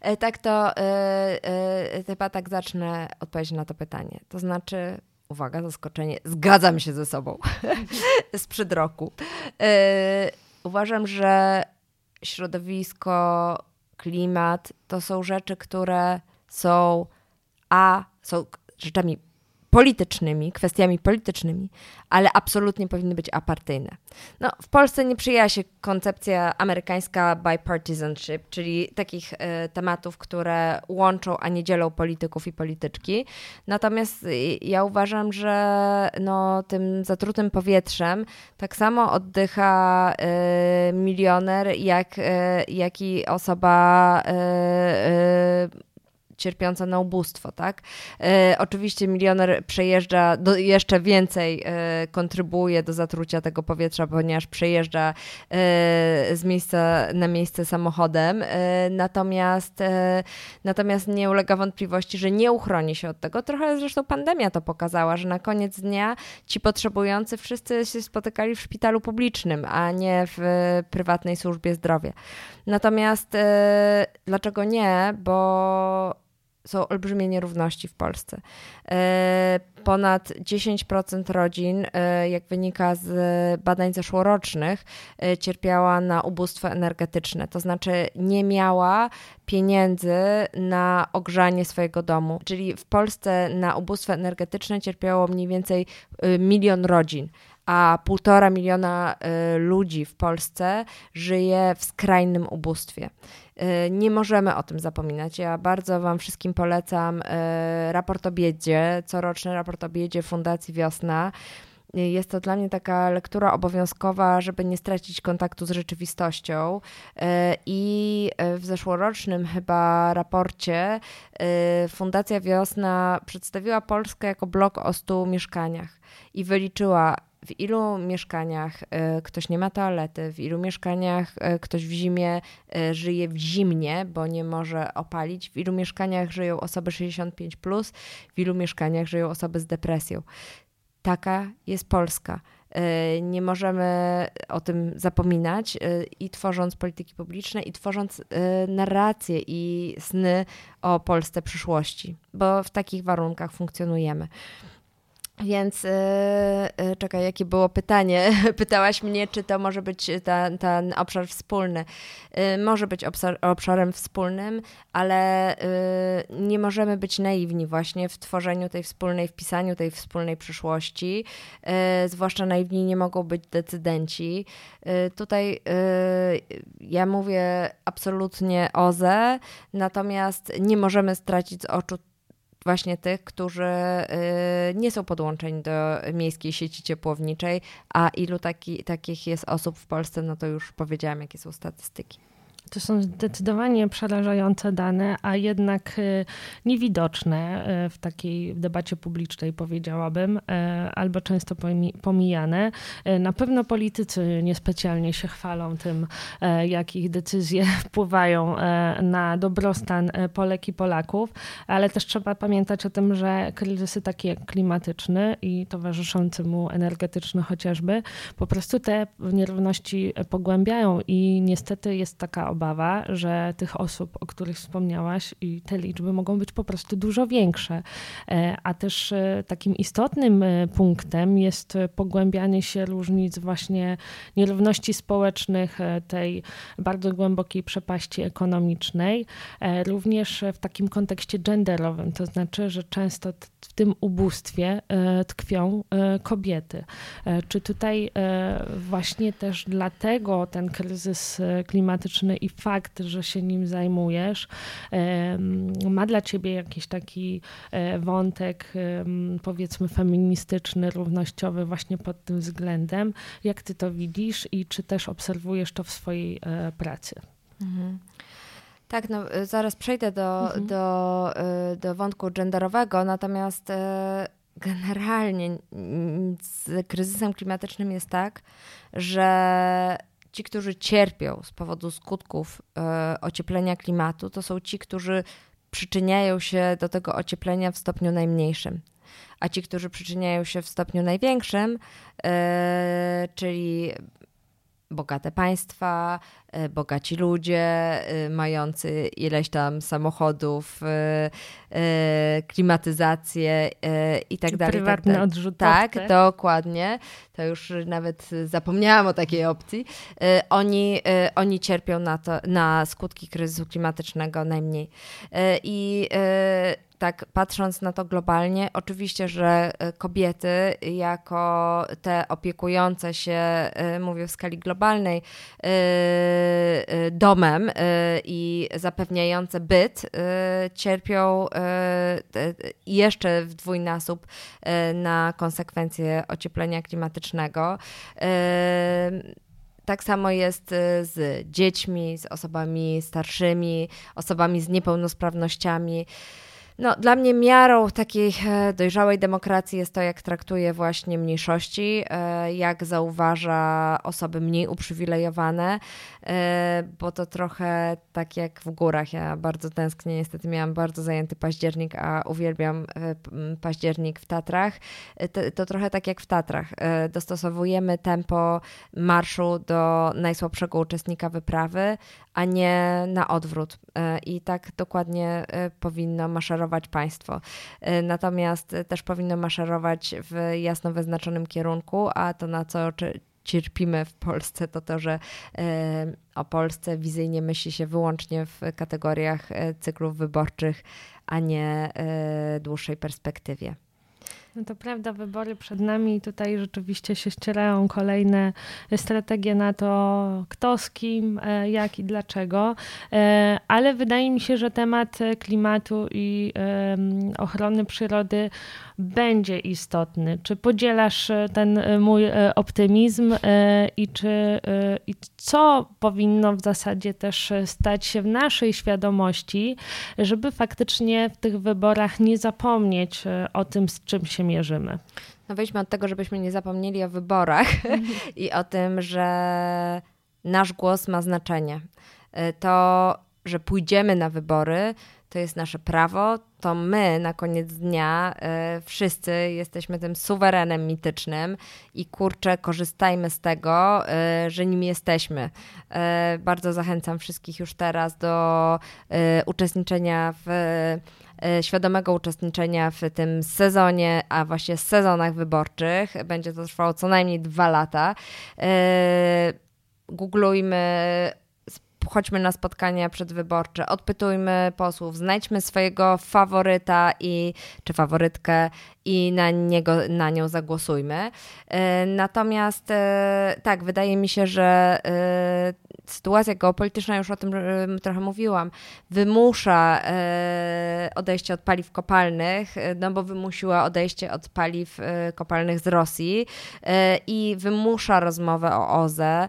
E, tak to yy, chyba tak zacznę odpowiedzieć na to pytanie. To znaczy, uwaga, zaskoczenie, zgadzam się ze sobą sprzed roku. Yy, uważam, że środowisko, klimat to są rzeczy, które są a są rzeczami politycznymi, kwestiami politycznymi, ale absolutnie powinny być apartyjne. No, w Polsce nie przyjęła się koncepcja amerykańska bipartisanship, czyli takich y, tematów, które łączą, a nie dzielą polityków i polityczki. Natomiast y, ja uważam, że no, tym zatrutym powietrzem tak samo oddycha y, milioner, jak, jak i osoba cierpiąca na ubóstwo, tak? E, oczywiście milioner przejeżdża, do, jeszcze więcej e, do zatrucia tego powietrza, ponieważ przejeżdża e, z miejsca na miejsce samochodem, e, natomiast, e, natomiast nie ulega wątpliwości, że nie uchroni się od tego. Trochę zresztą pandemia to pokazała, że na koniec dnia ci potrzebujący wszyscy się spotykali w szpitalu publicznym, a nie w prywatnej służbie zdrowia. Natomiast e, dlaczego nie? Bo są olbrzymie nierówności w Polsce. E, ponad 10% rodzin, e, jak wynika z badań zeszłorocznych, e, cierpiała na ubóstwo energetyczne, to znaczy nie miała pieniędzy na ogrzanie swojego domu. Czyli w Polsce na ubóstwo energetyczne cierpiało mniej więcej milion rodzin a półtora miliona ludzi w Polsce żyje w skrajnym ubóstwie. Y, nie możemy o tym zapominać. Ja bardzo Wam wszystkim polecam y, raport o biedzie, coroczny raport o biedzie Fundacji Wiosna. Y, jest to dla mnie taka lektura obowiązkowa, żeby nie stracić kontaktu z rzeczywistością. I w zeszłorocznym chyba raporcie Fundacja Wiosna przedstawiła Polskę jako blok o 100 mieszkaniach i wyliczyła w ilu mieszkaniach e, ktoś nie ma toalety, w ilu mieszkaniach e, ktoś w zimie e, żyje w zimnie, bo nie może opalić, w ilu mieszkaniach żyją osoby 65, plus, w ilu mieszkaniach żyją osoby z depresją. Taka jest Polska. Nie możemy o tym zapominać i tworząc polityki publiczne, i tworząc narracje i sny o Polsce przyszłości, bo w takich warunkach funkcjonujemy. Więc yy, czekaj, jakie było pytanie? Pytałaś mnie, czy to może być ten, ten obszar wspólny. Yy, może być obszar, obszarem wspólnym, ale yy, nie możemy być naiwni właśnie w tworzeniu tej wspólnej, w pisaniu tej wspólnej przyszłości. zwłaszcza naiwni nie mogą być decydenci. tutaj ja mówię absolutnie OZE, natomiast nie możemy stracić z oczu właśnie tych, którzy y, nie są podłączeni do miejskiej sieci ciepłowniczej, a ilu taki, takich jest osób w Polsce, no to już powiedziałam, jakie są statystyki. To są zdecydowanie przerażające dane, a jednak y, niewidoczne y, w takiej debacie publicznej, powiedziałabym, y, albo często pomijane. Na pewno politycy niespecjalnie się chwalą tym, jak ich decyzje wpływają na dobrostan Polek i Polaków, ale też trzeba pamiętać o tym, że kryzysy takie jak klimatyczny i towarzyszący mu energetyczny chociażby, po prostu te nierówności pogłębiają i niestety jest taka obawa, że tych osób, o których wspomniałaś, i te liczby mogą być po prostu dużo większe. E, a też e, takim istotnym e, punktem jest pogłębianie się różnic właśnie nierówności społecznych, tej bardzo głębokiej przepaści ekonomicznej, również w takim kontekście genderowym, to znaczy, że często w tym ubóstwie tkwią kobiety. Czy tutaj właśnie też dlatego ten kryzys klimatyczny i fakt, że się nim zajmujesz, ma dla ciebie jakiś taki e, wątek, powiedzmy, feministyczny, równościowy, właśnie pod tym względem. Jak ty to widzisz i czy też obserwujesz to w swojej e, pracy? Mhm. Tak, no, e, zaraz przejdę do, mhm. do, do wątku genderowego, natomiast generalnie z kryzysem klimatycznym jest tak, że ci, którzy cierpią z powodu skutków e, ocieplenia klimatu, to są ci, którzy przyczyniają się do tego ocieplenia w stopniu najmniejszym. A ci, którzy przyczyniają się w stopniu największym, e, czyli bogate państwa, bogaci ludzie, e, mający ileś tam samochodów, e, klimatyzację i tak dalej. Tak prywatne tak, Tak, dokładnie. To już nawet zapomniałam o takiej opcji. Oni, oni cierpią na, to, na skutki kryzysu klimatycznego najmniej. I tak patrząc na to globalnie, oczywiście, że e, kobiety jako te opiekujące się, e, mówię w skali globalnej, e, domem i zapewniające byt, cierpią jeszcze w dwójnasób na konsekwencje ocieplenia klimatycznego. Tak samo jest z dziećmi, z osobami starszymi, osobami z niepełnosprawnościami. No, dla mnie miarą takiej e, dojrzałej demokracji jest to, jak traktuje właśnie mniejszości, e, jak zauważa osoby mniej uprzywilejowane, bo to trochę tak jak w górach. Ja bardzo tęsknię, niestety miałam bardzo zajęty październik, a uwielbiam październik w Tatrach. To, to trochę tak jak w Tatrach. Dostosowujemy tempo marszu do najsłabszego uczestnika wyprawy, a nie na odwrót. I tak dokładnie powinno maszerować państwo. E, natomiast też powinno maszerować w jasno wyznaczonym kierunku, a to na co cierpimy w Polsce, to to, że e, o Polsce wizyjnie myśli się wyłącznie w kategoriach e, cyklów wyborczych, a nie dłuższej perspektywie. No to prawda, wybory przed nami tutaj rzeczywiście się ścierają kolejne strategie na to, kto z kim, e, jak i dlaczego, e, ale wydaje mi się, że temat klimatu i ochrony przyrody będzie istotny. Czy podzielasz e, ten e, mój e, optymizm i czy i co powinno w zasadzie też stać się w naszej świadomości, żeby faktycznie w tych wyborach nie zapomnieć o tym, z czym się mierzymy? No wejdźmy od tego, żebyśmy nie zapomnieli o wyborach mhm. i o tym, że nasz głos ma znaczenie. To, że pójdziemy na wybory, to jest nasze prawo, to my na koniec dnia y, wszyscy jesteśmy tym suwerenem mitycznym i kurczę, korzystajmy z tego, y, że nim jesteśmy. Y, bardzo zachęcam wszystkich już teraz do uczestniczenia w świadomego uczestniczenia w tym sezonie, a właśnie sezonach wyborczych. Będzie to trwało co najmniej dwa lata. Googlujmy chodźmy na spotkania przedwyborcze, odpytujmy posłów, znajdźmy swojego faworyta i, czy faworytkę i na, niego, na nią zagłosujmy. E, natomiast e, tak, wydaje mi się, że e, sytuacja geopolityczna, już o tym trochę mówiłam, wymusza odejście od paliw kopalnych, no bo wymusiła odejście od paliw kopalnych z Rosji i wymusza rozmowę o OZE.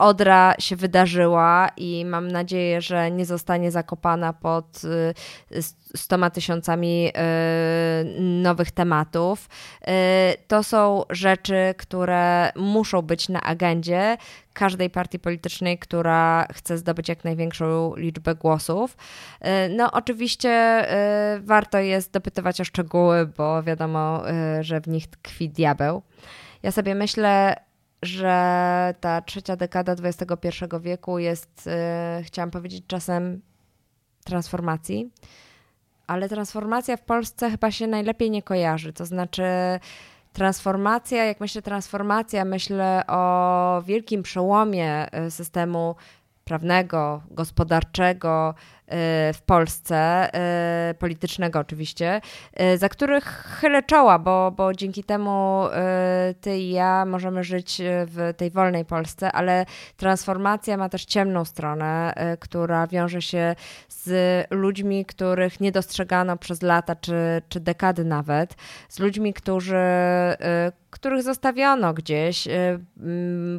Odra się wydarzyła i mam nadzieję, że nie zostanie zakopana pod y, stoma tysiącami y, nowych tematów. Y, to są rzeczy, które muszą być na agendzie każdej partii politycznej, która chce zdobyć jak największą liczbę głosów. No, oczywiście warto jest dopytywać o szczegóły, bo wiadomo, że w nich tkwi diabeł. Ja sobie myślę, że ta trzecia dekada XXI wieku jest, yy, chciałam powiedzieć, czasem transformacji, ale transformacja w Polsce chyba się najlepiej nie kojarzy. To znaczy, transformacja, jak myślę transformacja, myślę o wielkim przełomie y, systemu prawnego, gospodarczego, w Polsce, y, politycznego oczywiście, y, za których chylę czoła, bo, bo dzięki temu y, ty i ja możemy żyć w tej wolnej Polsce, ale transformacja ma też ciemną stronę, która wiąże się z ludźmi, których nie dostrzegano przez lata czy, czy dekady nawet, z ludźmi, którzy których zostawiono gdzieś,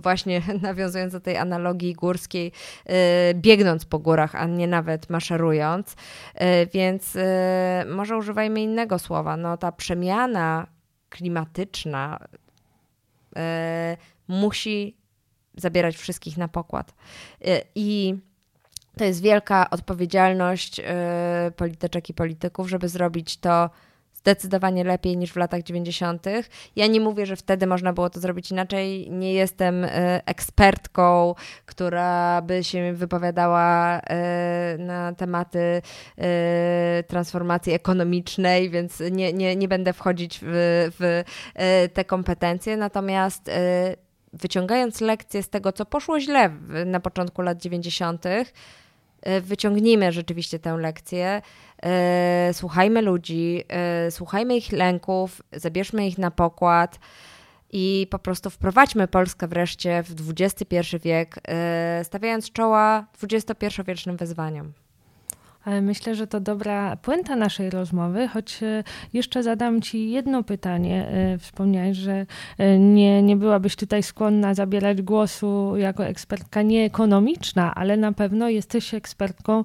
właśnie nawiązując do tej analogii górskiej, biegnąc po górach, a nie nawet maszerując, e, więc e, może używajmy innego słowa. No, ta przemiana klimatyczna e, musi zabierać wszystkich na pokład. I to jest wielka odpowiedzialność polityczek i polityków, żeby zrobić to zdecydowanie lepiej niż w latach 90. Ja nie mówię, że wtedy można było to zrobić inaczej. Nie jestem e, ekspertką, która by się wypowiadała e, na tematy e, transformacji ekonomicznej, więc nie, nie, nie będę wchodzić w, w te kompetencje. Natomiast wyciągając lekcje z tego, co poszło źle na początku lat 90., wyciągnijmy rzeczywiście tę lekcję E, słuchajmy ludzi, e, słuchajmy ich lęków, zabierzmy ich na pokład i po prostu wprowadźmy Polskę wreszcie w XXI wiek, e, stawiając czoła XXI-wiecznym wyzwaniom. Myślę, że to dobra puenta naszej rozmowy, choć e, jeszcze zadam Ci jedno pytanie. E, wspomniałeś, że e, nie, nie byłabyś tutaj skłonna zabierać głosu jako ekspertka nieekonomiczna, ale na pewno jesteś ekspertką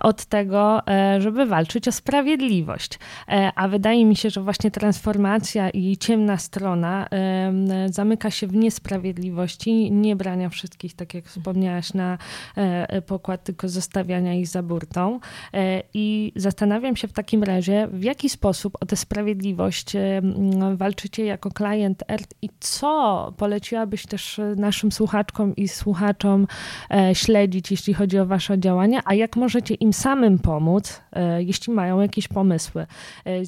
od tego, żeby walczyć o sprawiedliwość. A wydaje mi się, że właśnie transformacja i ciemna strona zamyka się w niesprawiedliwości, nie brania wszystkich, tak jak wspomniałaś, na pokład, tylko zostawiania ich za burtą. E, I zastanawiam się w takim razie, w jaki sposób o tę sprawiedliwość e, walczycie jako klient ERT i co poleciłabyś też naszym słuchaczkom i słuchaczom e, śledzić, jeśli chodzi o Wasze działania, a jak możecie im samym pomóc, jeśli mają jakieś pomysły?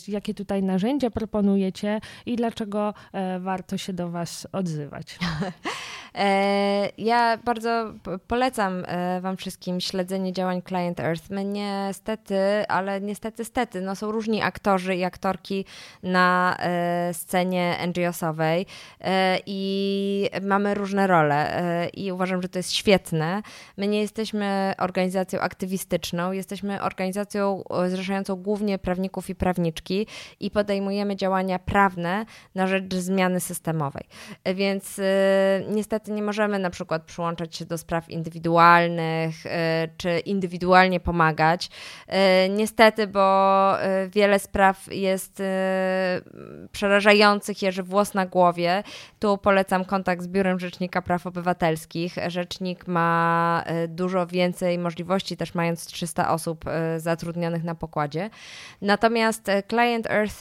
Jakie tutaj narzędzia proponujecie i dlaczego warto się do Was odzywać? Ja bardzo polecam Wam wszystkim śledzenie działań Client Earth. My nie niestety, ale niestety, stety, no są różni aktorzy i aktorki na e, scenie NGO-sowej e, i mamy różne role e, i uważam, że to jest świetne. My nie jesteśmy organizacją aktywistyczną, jesteśmy organizacją zrzeszającą głównie prawników i prawniczki i podejmujemy działania prawne na rzecz zmiany systemowej. Więc niestety nie możemy na przykład przyłączać się do spraw indywidualnych czy indywidualnie pomagać, E, niestety, bo e, wiele spraw jest przerażających, jeży włos na głowie. Tu polecam kontakt z Biurem Rzecznika Praw Obywatelskich. Rzecznik ma dużo więcej możliwości, też mając 300 osób zatrudnionych na pokładzie. Natomiast Client Earth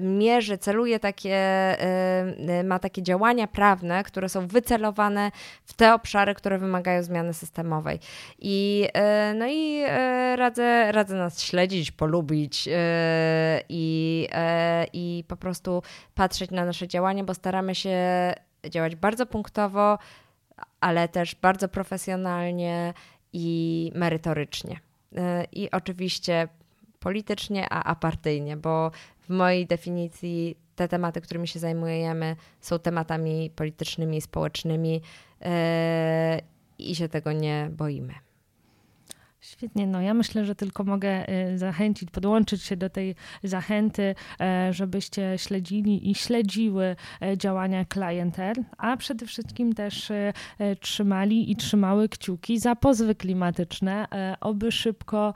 mierzy, celuje takie, ma takie działania prawne, które są wycelowane w te obszary, które wymagają zmiany systemowej. I, no i radzę, radzę nas śledzić, polubić i, i po prostu patrzeć na nasze działania, bo staramy się działać bardzo punktowo, ale też bardzo profesjonalnie i merytorycznie. I oczywiście politycznie, a apartyjnie, bo w mojej definicji te tematy, którymi się zajmujemy, są tematami politycznymi społecznymi yy, i się tego nie boimy. Świetnie, no ja myślę, że tylko mogę y, zachęcić, podłączyć się do tej zachęty, e, żebyście śledzili i śledziły e, działania klienter, a przede wszystkim też e, trzymali i trzymały kciuki za pozwy klimatyczne, oby szybko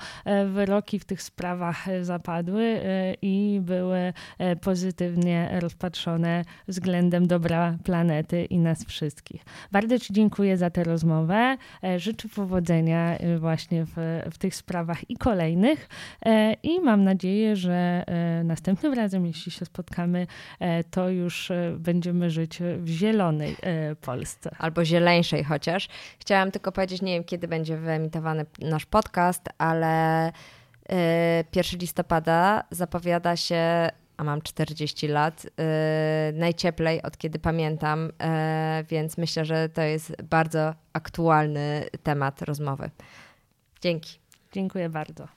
wyroki w tych sprawach zapadły i były pozytywnie rozpatrzone względem dobra planety i nas wszystkich. Bardzo Ci dziękuję za tę rozmowę. Życzę powodzenia właśnie w w, tych sprawach i kolejnych. E, I mam nadzieję, że e, następnym razem, jeśli się spotkamy, e, to już będziemy żyć w zielonej Polsce. Albo zieleńszej chociaż. Chciałam tylko powiedzieć, nie wiem kiedy będzie wyemitowany nasz podcast, ale 1 listopada zapowiada się a mam 40 lat, yy, najcieplej od kiedy pamiętam, yy, więc myślę, że to jest bardzo aktualny temat rozmowy. Dzięki. Dziękuję bardzo.